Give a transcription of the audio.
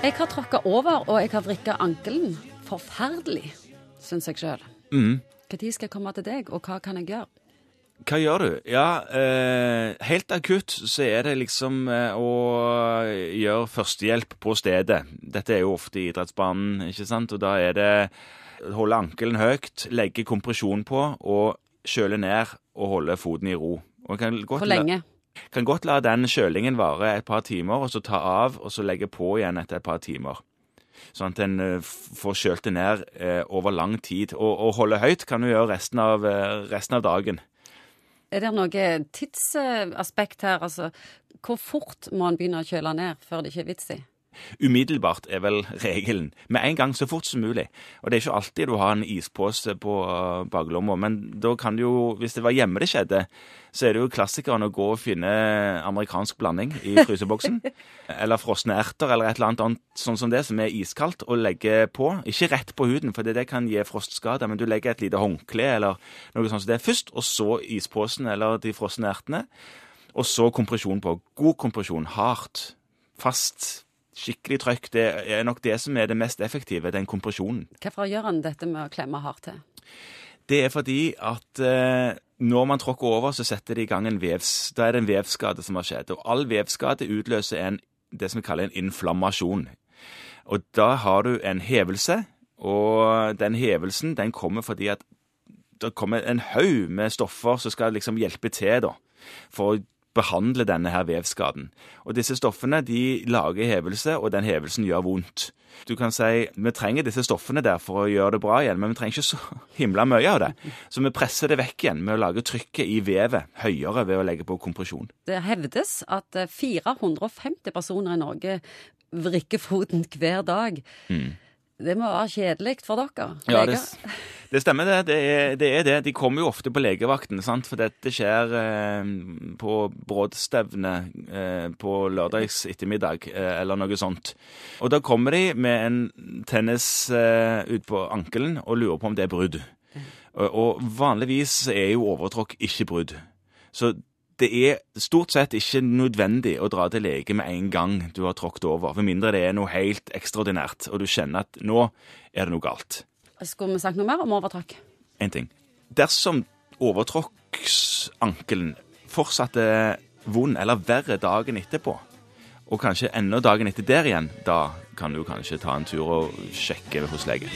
Jeg har tråkka over, og jeg har vrikka ankelen. Forferdelig, syns jeg sjøl. Mm. Når skal jeg komme til deg, og hva kan jeg gjøre? Hva gjør du? Ja, eh, helt akutt så er det liksom eh, å gjøre førstehjelp på stedet. Dette er jo ofte i idrettsbanen, ikke sant? Og da er det holde ankelen høyt, legge kompresjon på og kjøle ned og holde foten i ro. Og kan godt Hvor lenge? Kan godt la den kjølingen vare et par timer, og så ta av og så legge på igjen etter et par timer. Sånn at en eh, får kjølt det ned eh, over lang tid. Og, og holde høyt kan du gjøre resten av, eh, resten av dagen. Er det noe tidsaspekt her? Altså, hvor fort må en begynne å kjøle ned før det ikke er vits i? Umiddelbart er vel regelen. Med en gang så fort som mulig. Og det er ikke alltid du har en ispose på uh, baklomma, men da kan du jo, hvis det var hjemme det skjedde, så er det jo klassikeren å gå og finne amerikansk blanding i fryseboksen. eller frosne erter eller et eller annet sånn som det, som er iskaldt, og legge på. Ikke rett på huden, for det, det kan gi frostskader, men du legger et lite håndkle eller noe sånt som det først, og så isposen eller de frosne ertene. Og så kompresjon på. God kompresjon. Hardt. Fast skikkelig trøkk, det er nok det som er det mest effektive, den kompresjonen. Hvorfor gjør han dette med å klemme hardt til? Det er fordi at eh, når man tråkker over, så setter det i gang en vevs... Da er det en vevskade som har skjedd. Og all vevskade utløser en, det som vi kaller en inflammasjon. Og da har du en hevelse, og den hevelsen den kommer fordi at det kommer en haug med stoffer som skal liksom hjelpe til da, for å behandle denne her vevskaden. Og disse stoffene de lager hevelse, og den hevelsen gjør vondt. Du kan si vi trenger disse stoffene der for å gjøre det bra igjen, men vi trenger ikke så himla mye av det. Så vi presser det vekk igjen med å lage trykket i vevet høyere ved å legge på kompresjon. Det hevdes at 450 personer i Norge vrikker foten hver dag. Mm. Det må være kjedelig for dere? Ja, leger? det stemmer det. Det er, det er, det De kommer jo ofte på legevakten, sant? for dette skjer eh, på brådstevne eh, på lørdags ettermiddag eh, eller noe sånt. Og da kommer de med en tennis eh, ut på ankelen og lurer på om det er brudd. Og, og vanligvis er jo overtråkk ikke brudd. Så det er stort sett ikke nødvendig å dra til lege med en gang du har tråkket over, med mindre det er noe helt ekstraordinært, og du kjenner at nå er det noe galt. Skulle vi sagt noe mer om overtråkk? En ting. Dersom overtråkksankelen fortsatte vond eller verre dagen etterpå, og kanskje enda dagen etter der igjen, da kan du kanskje ta en tur og sjekke hos lege.